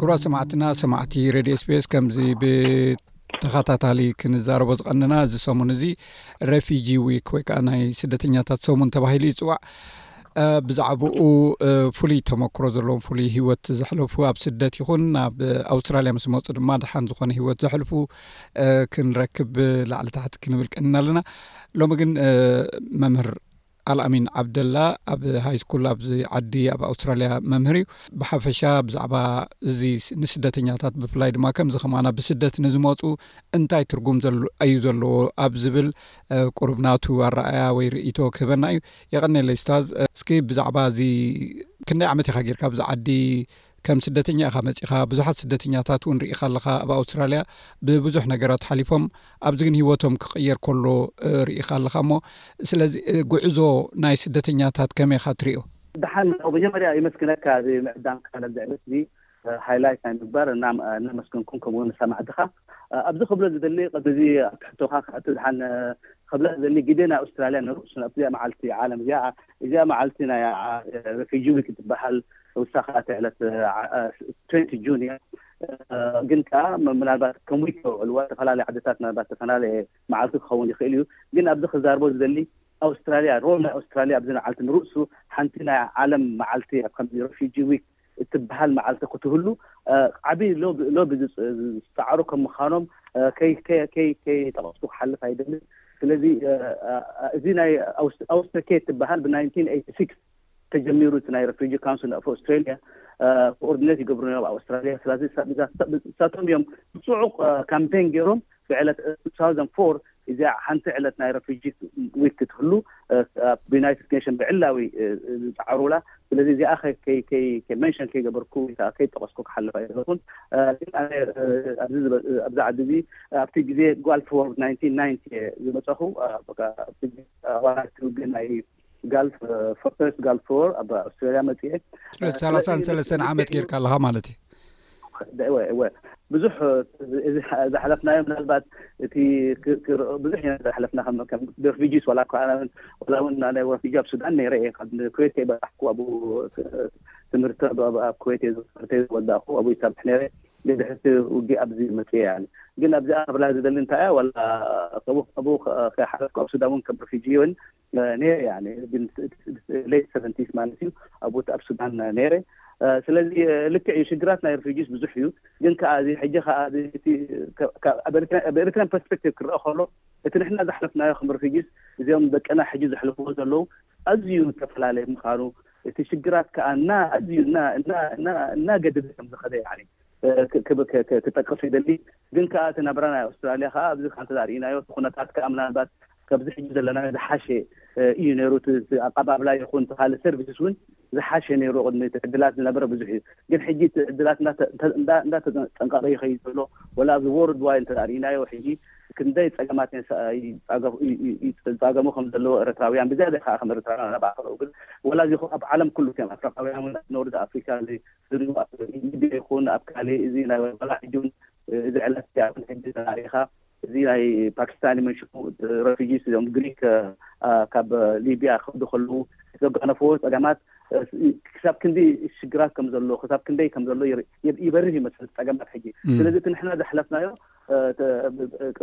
ክብራት ሰማዕትና ሰማዕቲ ሬድዮ ስፔስ ከምዚ ብተኸታታሊ ክንዛረቦ ዝቀንና እዚ ሰሙን እዚ ረፊጂ ዊክ ወይ ከዓ ናይ ስደተኛታት ሰሙን ተባሂሉ ይፅዋዕ ብዛዕባኡ ፍሉይ ተመክሮ ዘለዎም ፍሉይ ሂወት ዘሕለፉ ኣብ ስደት ይኹን ናብ ኣውስትራልያ ምስ መፁ ድማ ድሓን ዝኾነ ሂወት ዘሕልፉ ክንረክብ ላዕሊ ታሕቲ ክንብል ቀኒና ኣለና ሎሚ ግን መምህር ኣልኣሚን ዓብደላ ኣብ ሃይ ስኩል ኣብዚ ዓዲ ኣብ ኣውስትራልያ መምህር እዩ ብሓፈሻ ብዛዕባ እዚ ንስደተኛታት ብፍላይ ድማ ከምዚ ከማና ብስደት ንዝመፁ እንታይ ትርጉም እዩ ዘለዎ ኣብ ዝብል ቁርብ ናቱ ኣረኣያ ወይ ርእቶ ክህበና እዩ የቀኒለይ ስታዝ እስኪ ብዛዕባ እዚ ክንደይ ዓመት ኢካ ጌርካ ብዚ ዓዲ ከም ስደተኛ ኢኻ መፂኻ ብዙሓት ስደተኛታት እውን ርኢኻ ኣለኻ ኣብ ኣውስትራልያ ብብዙሕ ነገራት ሓሊፎም ኣብዚ ግን ሂወቶም ክቅየር ከሎ ርኢኻ ኣለኻ እሞ ስለዚ ጉዕዞ ናይ ስደተኛታት ከመይ ኻ ትሪኦ ደሓን መጀመርያ ይመስግነካ እዚ ምዕዳምካ ነዚ ዕለት እዚ ሃይላይት ናይ ምግባር እናመስገንኩም ከምኡ ውን ሰማዕትኻ ኣብዚ ክብሎ ዝደሊ ቅድሚ እዚ ኣብ ትሕቶኻ ክሕቶ ደሓን ክብላ ዝደሊ ግዜ ናይ ኣውስትራልያ ንርእሱ ኣብዚኣ መዓልቲ ዓለም እዚኣ እዚኣ መዓልቲ ናይ ረፊጂዊ ክትበሃል ተውሳኻ እቲ ዕለት ትዌንቲ ጁን እያ ግን ከኣ ምናልባት ከም ዊክ ተውዕልዋ ተፈላለየ ዓድታት ምናልባት ተፈላለየ መዓልቲ ክኸውን ይኽእል እዩ ግን ኣብዚ ክዛርቦ ዝደሊ ኣውስትራልያ ሮል ናይ ኣውስትራልያ ኣብዚ መዓልቲ ንርእሱ ሓንቲ ናይ ዓለም መዓልቲ እያ ከምዚ ረፊጂ ዊክ እትብሃል መዓልቲ ክትህሉ ዓቢ ሎቢ ዝጸዓሩ ከም ምኻኖም ከይጠቐስኩ ክሓልፍ ኣይደልን። ስለዚ እዚ ናይ ኣውስተኬ እትብሃል ብ ናይንቲን ኤይቲ ሲክስ ተጀሚሩ እቲ ናይ ረፊጂ ካውንስል ኦፍ ኣውስትራልያ ኮኦርዲነት ይገብሩ ነይሮም ኣብ ኣውስትራልያ ስላዚ ንሳቶም እዮም ብጽዑቕ ካምፔን ገይሮም ብዕለት ቱ ታውዘንድ ፎር እዚኣ ሓንቲ ዕለት ናይ ረፊጂስ ዊክ ክትህሉ ኣብ ዩናይትድ ኔሽን ብዕላዊ ዝጸዓሩላ ስለዚ እዚኣ መንሸን ከይገበርኩ ወይ ከዓ ከይጠቐስኩ ክሓልፍ ኣይደለኹን ግን ኣነ ኣብዚ ዓዲ እዚ ኣብቲ ግዜ ጓልፍ ዎር ናይንቲን ናይንቲ እየ ዝመፀኹ ኣብቲ ግዜ ዋላ እቲ ውግእ ናይ ጋልፍ ፈርስት ጋልፍ ቶር ኣብ ኣውስትራልያ መፅኤ ስለዚ ሰላሳን ሰለስተን ዓመት ጌርካ ኣለካ ማለት እዩ እወ እወ ብዙሕ እዚ ዝሓለፍናዮ ምናልባት እቲ ብዙሕ ኢና ዝሓለፍና ከም ሬፊጂስ ዋላ እኳ ዋላ እውን ናይ ሬፊጂ ኣብ ሱዳን ነይረ እየ ካብ ኩዌት ከይበራሕኩ ኣብኡ ትምህርቲ ኣብ ኩዌት እየ ዝሰርተ ዝወዳእኩ ኣብኡ ይሰርሕ ነይረ ግን ድሕርቲ ውጊ ኣብዚ መፅ እያ ግን ኣብዚኣ ክብላ ዝደሊ እንታይ እያ ዋላ ኣብኡ ከይሓለፍኩ ኣብ ሱዳን እውን ከም ሬፊጂ እውን ነይረ እያ ለይት ሰቨንቲስ ማለት እዩ ኣብቲ ኣብ ሱዳን ነይረ ስለዚ ልክዕ እዩ ሽግራት ናይ ሪፊጂስ ብዙሕ እዩ ግን ከዓ እዚ ሕጂ ከዓ ብኤርትራን ፐርስፔክቲቭ ክረአ ከሎ እቲ ንሕና ዘሕለፍናዮ ከም ሪፊጂስ እዚኦም ደቅና ሕጂ ዘሕልፍዎ ዘለዉ ኣዝዩ ዝተፈላለየ ምዃኑ እቲ ሽግራት ከዓ እና ኣዝዩ እና ገድደ ከም ዝኸደ ክጠቅስ ይደሊ ግን ከዓ እቲ ናብራና ኣውስትራልያ ከዓ ኣብዚ ከዓ እንተዘርእናዮ እቲ ኩነታት ከዓ ምናልባት ካብዚ ሕጂ ዘለናዮ ዝሓሸ ኢዩ ነይሩ እቲ ኣቀባብላ ይኹን እቲ ካልእ ሰርቪስስ ውን ዝሓሸ ነይሩ ቅድሚ እቲ ዕድላት ዝነበረ ብዙሕ ኢዩ ግን ሕጂ እቲ ዕድላት እንዳ እንዳ ተጸንቀቐ ይኸይድ ዘሎ ወላ ኣብዚ ዎርልድ ዋይድ እንተ ርኢናዮ ሕጂ ክንደይ ጸገማት ይጻገሙ ከም ዘለዎ ኤረትራውያን ብዝያዳ ከኣ ከም ኤረትራውያን ኣብ ኣፍሪቃ ግን ወላ እዚ ይኹን ኣብ ዓለም ኩሉ ከም ኣፍሪቃውያን ውን ኣብ ኖርዝ ኣፍሪካ ዝርኡ ኣብ ሊብያ ይኹን ኣብ ካልእ እዚ ናይ ወላ ሕጂ ውን እዚ ዕለት እዚኣ ውን ሕጂ ተራእይካ እዚ ናይ ፓኪስታን ይመንሽኩ ረፊጂስ እዚኦም ግሪክ ካብ ሊብያ ክኸዱ ከለዉ ዘጓነፍዎ ፀገማት ክሳብ ክንዲ ሽግራት ከም ዘሎ ክሳብ ክንደይ ከም ዘሎ ይበርህ ይመስል እቲ ፀገማት ሕጂ ስለዚ እቲ ንሕና ዘሕለፍናዮ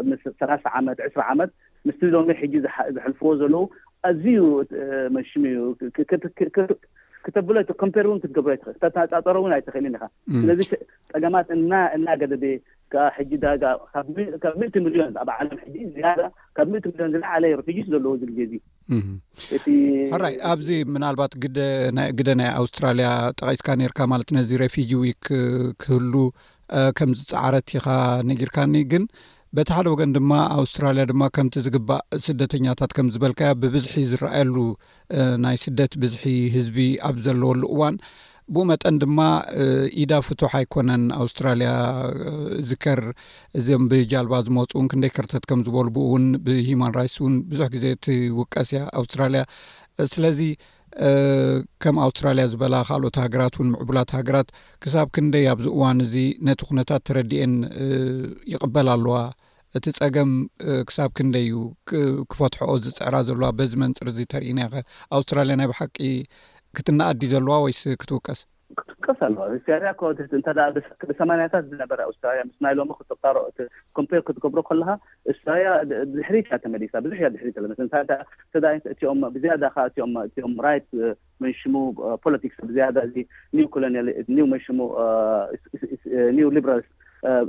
ምስ ሰላሳ ዓመት ዕስራ ዓመት ምስቲ ሎሚ ሕጂ ዘሕልፍዎ ዘለዉ ኣዝዩ መሽም እዩ ክተብሎ ኮምፔር እውን ክትገብሮ ኣይትኽእል ተነፃፀሮ እውን ኣይትኽእልን ኢኻ ስለዚ ፀገማት እና እናገደደ ክኣ ሕጂ ዳርጋ ካብ ሚእቲ ምልዮን ኣብ ዓለም ሕጂ ዝያዳ ካብ ሚእቲ ምልዮን ዝለዓለ ረፊጂስ ዘለዎ እዚ ግዜ እዚ እቲ ሕራይ ኣብዚ ምናልባት ግደ ናይ ኣውስትራልያ ጠቒስካ ነርካ ማለት ነዚ ረፊጂ ዊክ ክህሉ ከም ዝጸዓረት ኢኻ ነጊርካኒ ግን በቲ ሓደ ወገን ድማ ኣውስትራልያ ድማ ከምቲ ዝግባእ ስደተኛታት ከም ዝበልካዮ ብብዝሒ ዝረኣየሉ ናይ ስደት ብዝሒ ህዝቢ ኣብ ዘለወሉ እዋን ብኡ መጠን ድማ ኢዳ ፍቱሕ ኣይኮነን ኣውስትራልያ ዝከር እዚም ብጃልባ ዝመፁ እውን ክንደይ ከርተት ከም ዝበሉ ብኡ እውን ብሂማን ራይትስ እውን ብዙሕ ግዜ ትውቀስ እያ ኣውስትራልያ ስለዚ ከም ኣውስትራልያ ዝበላ ካልኦት ሃገራት እውን ምዕቡላት ሃገራት ክሳብ ክንደይ ኣብዚ እዋን እዚ ነቲ ኩነታት ተረድኤን ይቕበል ኣለዋ እቲ ፀገም ክሳብ ክንደይ እዩ ክፈትሐኦ ዝፅዕራ ዘለዋ በዚ መንፅር እዚ ተርእናኸ ኣውስትራልያ ናይ ብሓቂ ክትናኣዲ ዘለዋ ወይስ ክትውቀስ ክትውቀስ ኣለዋ ኣውስትራልያ እኮ እንተ ብሰማንያታት ዝነበረ ኣውስትራልያ ምስ ናይ ሎሚ ክትቃሮ ኮምፔር ክትገብሮ ከለካ ኣውስትራልያ ብድሕሪት እያ ተመሊሳ ብዙሕ እያ ድሕሪት ተለመሰ እንታይ እቲኦም ብዝያዳ እቲኦም ራይት መን ሽሙ ፖለቲክስ ብዝያዳ እዚ ኒው ኮሎንያል ኒው መን ሽሙ ኒው ሊብራልስ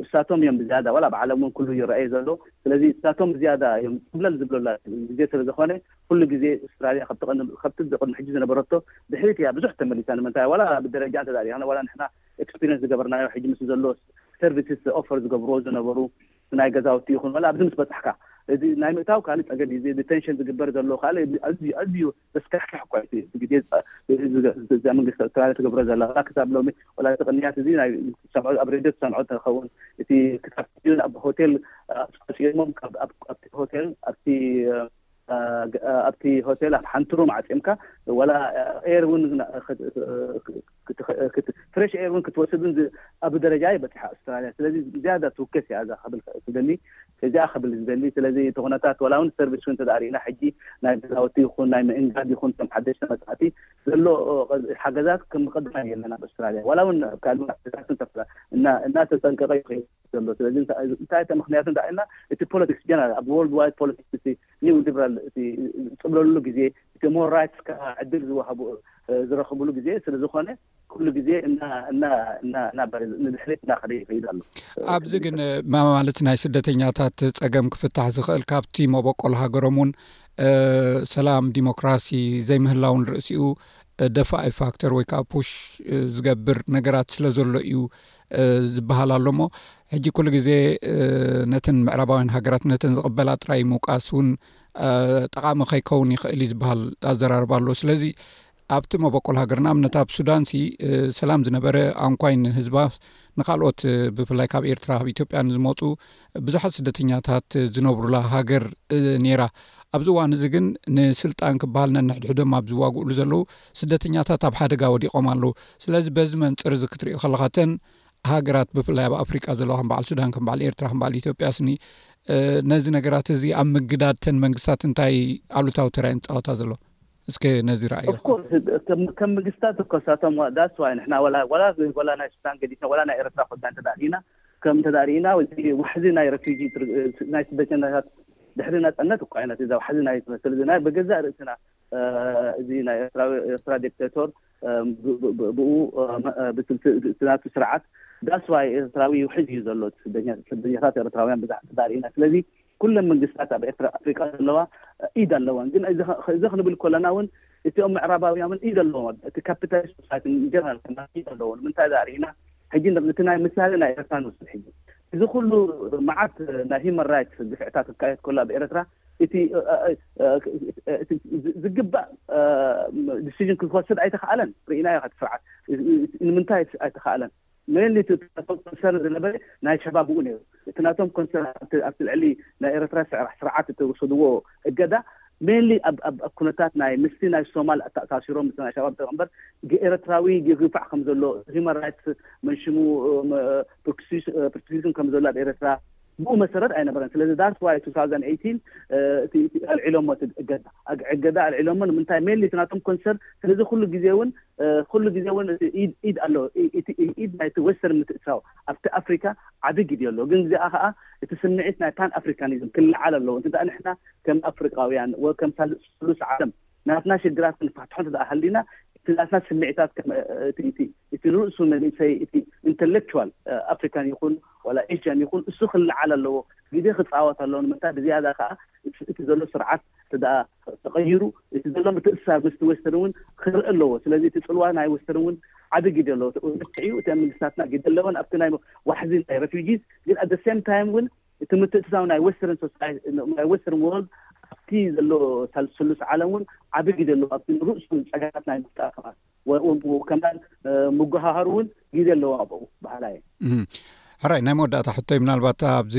እሳቶም እዮም ብዝያዳ ዋላ ኣብ ዓለም እውን ኩሉ ይረኣይ ዘሎ ስለዚ እሳቶም ብዝያዳ እዮም ፅብለል ዝብለላ ግዜ ስለ ዝኾነ ኩሉ ግዜ ኣስትራልያ ካብቲ ቅድሚ ሕጂ ዝነበረቶ ድሕሪት እያ ብዙሕ ተመሊሳ ንምንታይ ዋላ ብደረጃ ተዛሪብና ዋላ ንሕና ኤክስፒሪንስ ዝገበርናዮ ሕጂ ምስ ዘሎ ሰርቪስስ ኦፈር ዝገብርዎ ዝነበሩ ናይ ገዛውቲ ይኹን ወላ ኣብዚ ምስ በፃሕካ እዚ ናይ ምእታው ካልእ ፀገም እዩ እዚ ዲቴንሽን ዝግበር ዘሎ ካልእ ኣዝዩ ኣዝዩ ዘስካሕክሕ እኳ እዩ እቲ ግዜ ዝጸ እዛ መንግስቲ ኣውስትራልያ ትገብሮ ዘላ ዋላ ክሳብ ሎሚ ዋላ እቲ ቅንያት እዚ ናይ ትሰምዖ ኣብ ሬድዮ ትሰምዖ ተኸውን እቲ ክሳብ ሕጂ ኣብ ሆቴል ኣጽዮሞም ካብ ኣብቲ ሆቴል ኣብቲ ኣብቲ ሆቴል ኣብ ሓንቲ ሩም ዓጽምካ ዋላ ኤር እውን ፍረሽ ኤር ውን ክትወስድ ን ኣብ ደረጃ እያ በጺሓ ኣውስትራልያ ስለዚ ዝያዳ ትውከስ እያ እዛ ክብል ዝደሊ እዚኣ ክብል ዝደሊ ስለዚ እቲ ኩነታት ዋላ ውን ሰርቪስ ውን እንተ ሪኢና ሕጂ ናይ ገዛውቲ ይኹን ናይ ምእንጋድ ይኹን ከም ሓደሽ ተመጻእቲ ዘሎ ሓገዛት ከም ቀደም የለን ኣብ ኣውስትራልያ ዋላ ውን ኣብ ካልእ ዓድታት ውን ተፈላ እና እና ተጸንቀቀ ይኸይድ ዘሎ ስለዚ እንታይ ምኽንያቱ እንዳ ኢልና እቲ ፖለቲክስ ጀነራል ኣብ ወርልድ ዋይድ ፖለቲክስ እቲ ኒው ሊብራል እቲ ዝጥብለሉ ግዜ እቲ ሞር ራይትስ ከኣ ዕድል ዝወሃቡ ዝረኽብሉ ግዜ ስለ ዝኾነ ኩሉ ግዜ እናናናናበረ ንድሕሪት እናኸደ ይኸይድ ኣሎ ኣብዚ ግን ማለት ናይ ስደተኛታት ጸገም ክፍታሕ ዝኽእል ካብቲ መበቆል ሃገሮም እውን ሰላም ዲሞክራሲ ዘይምህላውን ርእሲኡ ደፋኢ ፋክተር ወይ ከዓ ፑሽ ዝገብር ነገራት ስለ ዘሎ እዩ ዝበሃል ኣሎ እሞ ሕጂ ኩሉ ግዜ ነተን ምዕራባውያን ሃገራት ነተን ዝቕበላ ጥራይ ምውቃስ እውን ጠቓሚ ከይከውን ይኽእል እዩ ዝበሃል ኣዘራርባ ኣሎ ስለዚ ኣብቲ መበቆል ሃገር ንኣብነት ኣብ ሱዳን ሲ ሰላም ዝነበረ ኣንኳይን ህዝባ ንካልኦት ብፍላይ ካብ ኤርትራ ካብ ኢትዮጵያ ንዝመፁ ብዙሓት ስደተኛታት ዝነብሩላ ሃገር ነይራ ኣብዚ እዋን እዚ ግን ንስልጣን ክበሃል ነንሕድሕዶም ኣብ ዝዋግእሉ ዘለዉ ስደተኛታት ኣብ ሓደጋ ወዲቖም ኣለዉ ስለዚ በዚ መንፅር እዚ ክትሪኦ ከለካተን ሃገራት ብፍላይ ኣብ ኣፍሪቃ ዘለዋ ከም በዓል ሱዳን ከም በዓል ኤርትራ ከም በዓል ኢትዮጵያ ስኒ ነዚ ነገራት እዚ ኣብ ምግዳድተን መንግስታት እንታይ ኣሉታዊ ተራይ ንፃወታ ዘሎ እስከ ነዚ ረኣዮከም ምግስታት እኮሳቶም ዳስዋይ ንሕና ዋላ ናይ ሱዳን ገዲስና ዋላ ናይ ኤርትራ ኮዳ እንተዳሪኢና ከም እንተ ርኢና እዚ ዋሕዚ ናይ ረፊጂ ናይ ስደተኛታት ድሕሪ ናጸነት እኳ ኢያ እዛ ዋሕዚ ናይ ትመስል ግና ብገዛእ ርእስና እዚ ናይ ኤርትራ ዲክተቶር ብኡ ብናቱ ስርዓት ዳስዋይ ኤርትራዊ ውሕጅ እዩ ዘሎ ስደተኛታት ኤርትራውያን ብዛሕ እንተ ርኢና ስለዚ ኩለን መንግስታት ኣብ ኤርትራ ኣፍሪቃ ዘለዋ ኢድ ኣለወን ግን እዚ እዚ ክንብል ኮለና እውን እቲኦም ምዕራባውያምን ኢድ ኣለዎም ኣብ እቲ ካፒታሊስት ሶሳይቲ ጀነራል ከማ ኢድ ኣለዎ ንምንታይ ዛሪእና ሕጂ እቲ ናይ ምሳሌ ናይ ኤርትራ ንውሰድ ሕጂ እዚ ኩሉ መዓት ናይ ሂማን ራይትስ ግፍዕታት ዝካየድ ከሎ ኣብ ኤርትራ እቲ ዝግባእ ዲሲዥን ክትወስድ ኣይተኸኣለን ርኢናዮ እቲ ስርዓት ንምንታይ ኣይተኸኣለን Mainly እቲ Concern ዝነበረ ናይ ሸባብ ብኡ ነይሩ። እቲ ናቶም Concern ኣብቲ ኣብቲ ልዕሊ ናይ ኤረትራ ስዕራ ስርዓት እቲ ዝወሰድዎ እገዳ Mainly ኣብ ኣብ ኩነታት ናይ ምስቲ ናይ ሶማል ኣተኣሳሲሮም ምስቲ ናይ ሸባብ እምበር ኤረትራዊ ይግፋዕ ከም ዘሎ Human Rights መንሽሙ Persecution ከም ዘሎ ኣብ ኤረትራ ብኡ መሰረት ኣይነበረን ስለዚ ዳትስ ዋይ ቱ ሳውዘን ኤይቲን እቲ እቲ ኣልዒሎሞ እቲ እገዳ ኣግ- እገዳ ኣልዒሎሞ ንምንታይ ሜንሊ እቲ ናቶም ኮንሰርን ስለዚ ኩሉ ግዜ እውን እ፣ ኩሉ ግዜ እውን እቲ ኢድ ኢድ ኣሎ ኢ- እቲ ኢድ ናይቲ ወስተርን ምትእትታው ኣብቲ ኣፍሪካ ዓቢ ግዜ ኣሎ ግን እዚኣ ከዓ እቲ ስምዒት ናይ ፓን ኣፍሪካኒዝም ክለዓል ኣለዎ እንተ ንሕና ከም ኣፍሪቃውያን ወ ከም ሳል- ስሉስ ዓለም ናትና ሽግራት ክንፈትሖ እንተደኣ ሃሊና እቲ ናትና ስምዒታት ከም እቲ እቲ እቲ ርእሱ መንእሰይ እቲ ኢንተለክቹዋል ኣፍሪካን ይኹን ዋላ ኤዥያን ይኹን እሱ ክለዓል ኣለዎ ግደ ክጻወት ኣለዎ ንምንታይ ብዝያዳ ከኣ እቲ ዘሎ ስርዓት እንተደኣ ተቐይሩ እቲ ዘሎ ምትእስሳር ምስቲ ዌስተርን እውን ክርእ ኣለዎ ስለዚ እቲ ጽልዋ ናይ ዌስተርን እውን ዓቢ ግደ ኣለዎ ልክዕ እዩ እቲ መንግስታትና ግደ ኣለወን ኣብቲ ናይ ዋሕዚ ናይ ረፊጂስ ግን ኣት ሴም ታይም እውን እቲ ምትእትታው ናይ ወስተርን ሶሳይቲ ናይ ወስተርን ዎርልድ ኣብቲ ዘሎ ሳል ስሉስ ዓለም እውን ዓቢ ግዜ ኣለዎ ኣብቲ ንርእሱ ጸገማት ናይ ምፍጣር ከማን ወ ከማን ምጉሃሃር እውን ግዜ ኣለዎ ኣብኡ በሃላይ እየ። ሕራይ ናይ መወዳእታ ሕቶይ ምናልባት ኣብዚ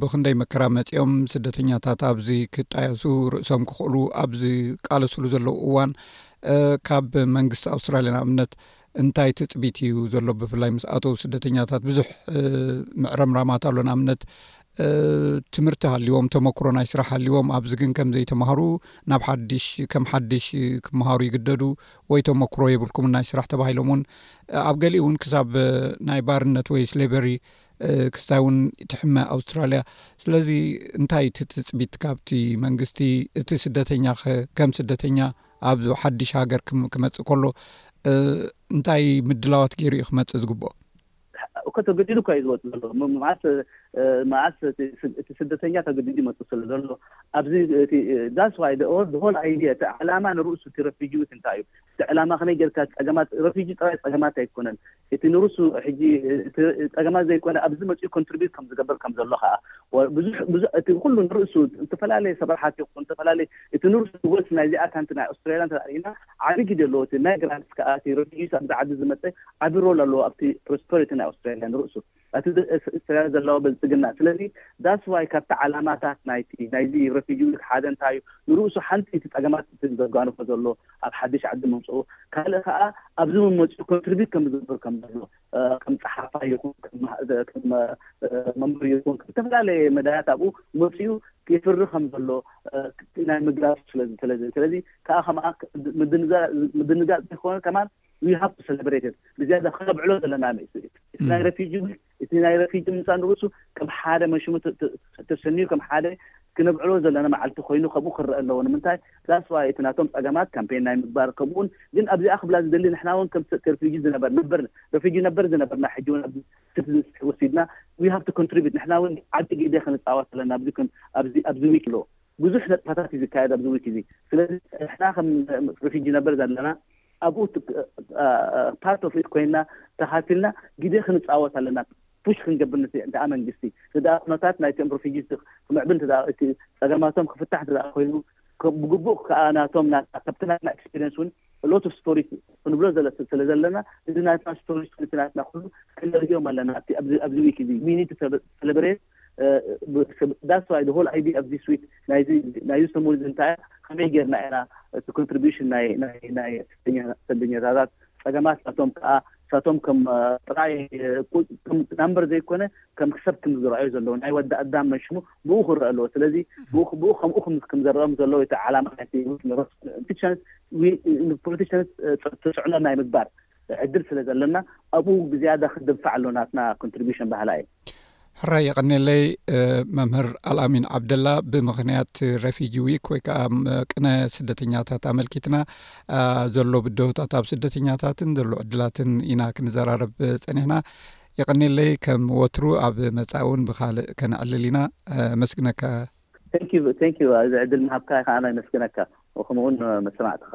ብክንደይ መከራ መጺኦም ስደተኛታት ኣብዚ ክጣየሱ ርእሶም ክኽእሉ ኣብ ዝቃለስሉ ዘለዉ እዋን ካብ መንግስቲ ኣውስትራልያ ንኣብነት እንታይ ትፅቢት እዩ ዘሎ ብፍላይ ምስ ኣተው ስደተኛታት ብዙሕ ምዕረምራማት ኣሎ ንኣብነት ትምህርቲ ሃልዎም ተመክሮ ናይ ስራሕ ሃልዎም ኣብዚ ግን ከም ዘይተማሃሩ ናብ ሓድሽ ከም ሓድሽ ክምሃሩ ይግደዱ ወይ ተመክሮ የብልኩም ናይ ስራሕ ተባሂሎም እውን ኣብ ገሊእ እውን ክሳብ ናይ ባርነት ወይ ስሌቨሪ ክስታይ እውን ትሕመ ኣውስትራልያ ስለዚ እንታይ እቲ ትፅቢት ካብቲ መንግስቲ እቲ ስደተኛ ከም ስደተኛ ኣብዚ ሓድሽ ሃገር ክመፅእ ከሎ እንታይ ምድላዋት ገይሩ እዩ ክመፅእ ዝግብኦ? እኮ ተገዲዱ እኳ እዩ ዝወፅእ ዘሎ መዓስ መዓስ እቲ ስደተኛ ተገዲዱ እዩ መፅኡ ስለ ዘሎ ኣብዚ እቲ ዳስ ዋይ the all the whole idea እቲ ዓላማ ንርእሱ እቲ ረፊጂውት እንታይ እዩ እቲ ዕላማ ከመይ ጌርካ ፀገማት ረፊጂ ጥራይ ፀገማት ኣይኮነን እቲ ንርሱ ሕጂ እቲ ጸገማት ዘይኮነ ኣብዚ መጺኡ ኮንትሪቢዩት ከም ዝገብር ከም ዘሎ ከኣ ብዙሕ ብዙሕ እቲ ኩሉ ንርእሱ ዝተፈላለየ ሰብርሓት ይኹን ዝተፈላለየ እቲ ንርሱ ዝወልስ ናይ እዚኣ ካንቲ ናይ ኣውስትራልያ እንተ ርኢና ዓቢ ግዲ ኣለዎ እቲ ማይግራንትስ ከኣ እቲ ረፊጂስ ኣብዚ ዓዲ ዝመጸ ዓቢ ሮል ኣለዎ ኣብቲ ፕሮስፐሪቲ ናይ ኣውስትራልያ ንርእሱ እቲ እትሪኣዮ ዘለዋ ብልጽግና ስለዚ that's why ካብቲ ዓላማታት ናይቲ ናይዚ refugee week ሓደ እንታይ እዩ ንርእሱ ሓንቲ እቲ ጸገማት እቲ ዘጓንፎ ዘሎ ኣብ ሓድሽ ዓዲ ምምጽኡ ካልእ ከኣ ኣብዚ ምመጽኡ contribute ከም ዝገብር ከም ዘሎ ከም ጸሓፋይ ይኹን ከም መምህር ይኹን ከም ዝተፈላለየ መዳያት ኣብኡ መጽኡ የፍሪ ከም ዘሎ ናይ ምግላጹ ስለዚ ስለዚ ስለዚ ከኣ ከምኣ ምድንጋጽ ዘይኮነ ከማን we have to celebrate it ብዝያዳ ከነብዕሎ ዘለና እዩ እቲ እቲ ናይ ረፊጂ እቲ ናይ ረፊጂ ምምፃእ ንርእሱ ከም ሓደ መሽሙ ተ- ተ- ተሰንዩ ከም ሓደ ክነብዕሎ ዘለና መዓልቲ ኮይኑ ከምኡ ክረአ ኣለዎ ንምንታይ ዳስ ዋይ እቲ ናቶም ፀገማት ካምፔን ናይ ምግባር ከምኡውን ግን ኣብዚኣ ክብላ ዝደሊ ንሕና እውን ከም እቲ ረፊጂ ዝነበር ነበር ረፊጂ ነበር ዝነበርና ሕጂ እውን ኣብዚ citizens ወሲድና we have to contribute ንሕና እውን ዓቢ ግደ ክንፃወት ኣለና ኣብዚ ከም- ኣብዚ ኣብዚ ዊክ ኣሎ ብዙሕ ነጥፋታት እዩ ዝካየድ ኣብዚ ዊክ እዚ ስለዚ ንሕና ከም ረፊጂ ነበር ዘለና ኣብኡ ፓርት ኦፍ ኢት ኮይና ተኻፊልና ግዜ ክንጻወት ኣለና ፑሽ ክንገብር ነቲ ደኣ መንግስቲ ንደኣ ኩነታት ናይቶም ሮፊጂስ ክምዕብል እንተ እቲ ጸገማቶም ክፍታሕ እንተ ኮይኑ ብግቡእ ከዓ ናቶም ናታ ካብቲ ናትና ኤክስፔሪንስ እውን ሎት ኦፍ ስቶሪስ ክንብሎ ስለ ዘለና እዚ ናትና ስቶሪስ እቲ ናትና ኩሉ ክንርእዮም ኣለና ኣብዚ ዊክ እዚ ዊኒድ ሰለብሬት ዳትስ ዋይ ዘ ሆል ኣይድያ ኦፍ ዚስ ዊክ ናይዚ ናይዚ ሰሙን እዚ እንታይ እያ ከመይ ጌርና ኢና እቲ ኮንትሪቢሽን ናይ ናይ ናይ ስደተኛታት ጸገማት ናቶም ከኣ ሳቶም ከም ጥራይ ናምበር ዘይኮነ ከም ሰብ ከም ዝረኣዩ ዘለዉ ናይ ወዲ ኣዳም መንሽሙ ብኡ ክረአ ኣለዎ ስለዚ ብኡ ብኡ ከምኡ ከም ዘረኦም ዘለዉ እቲ ዓላማ ናይቲ ፖለቲሻንስ ፖለቲሻንስ ተጽዕኖ ናይ ምግባር ዕድል ስለ ዘለና ኣብኡ ብዝያዳ ክንድንፋዕ ኣሎ ናትና ኮንትሪቢሽን በሃላይ እየ። ሕራይ የቐኔለይ መምህር ኣልኣሚን ዓብደላ ብምኽንያት ረፊጂ ዊክ ወይ ከዓ ቅነ ስደተኛታት ኣመልኪትና ዘሎ ብደሆታት ኣብ ስደተኛታትን ዘሎ ዕድላትን ኢና ክንዘራረብ ፀኒሕና የቐኔለይ ከም ወትሩ ኣብ መፃኢ እውን ብካልእ ከነዕልል ኢና ኣመስግነካ ቴንክ ዩ እዚ ዕድል ምሃብካ ከኣ ናይ መስግነካ ከምኡውን መሰማዕትኻ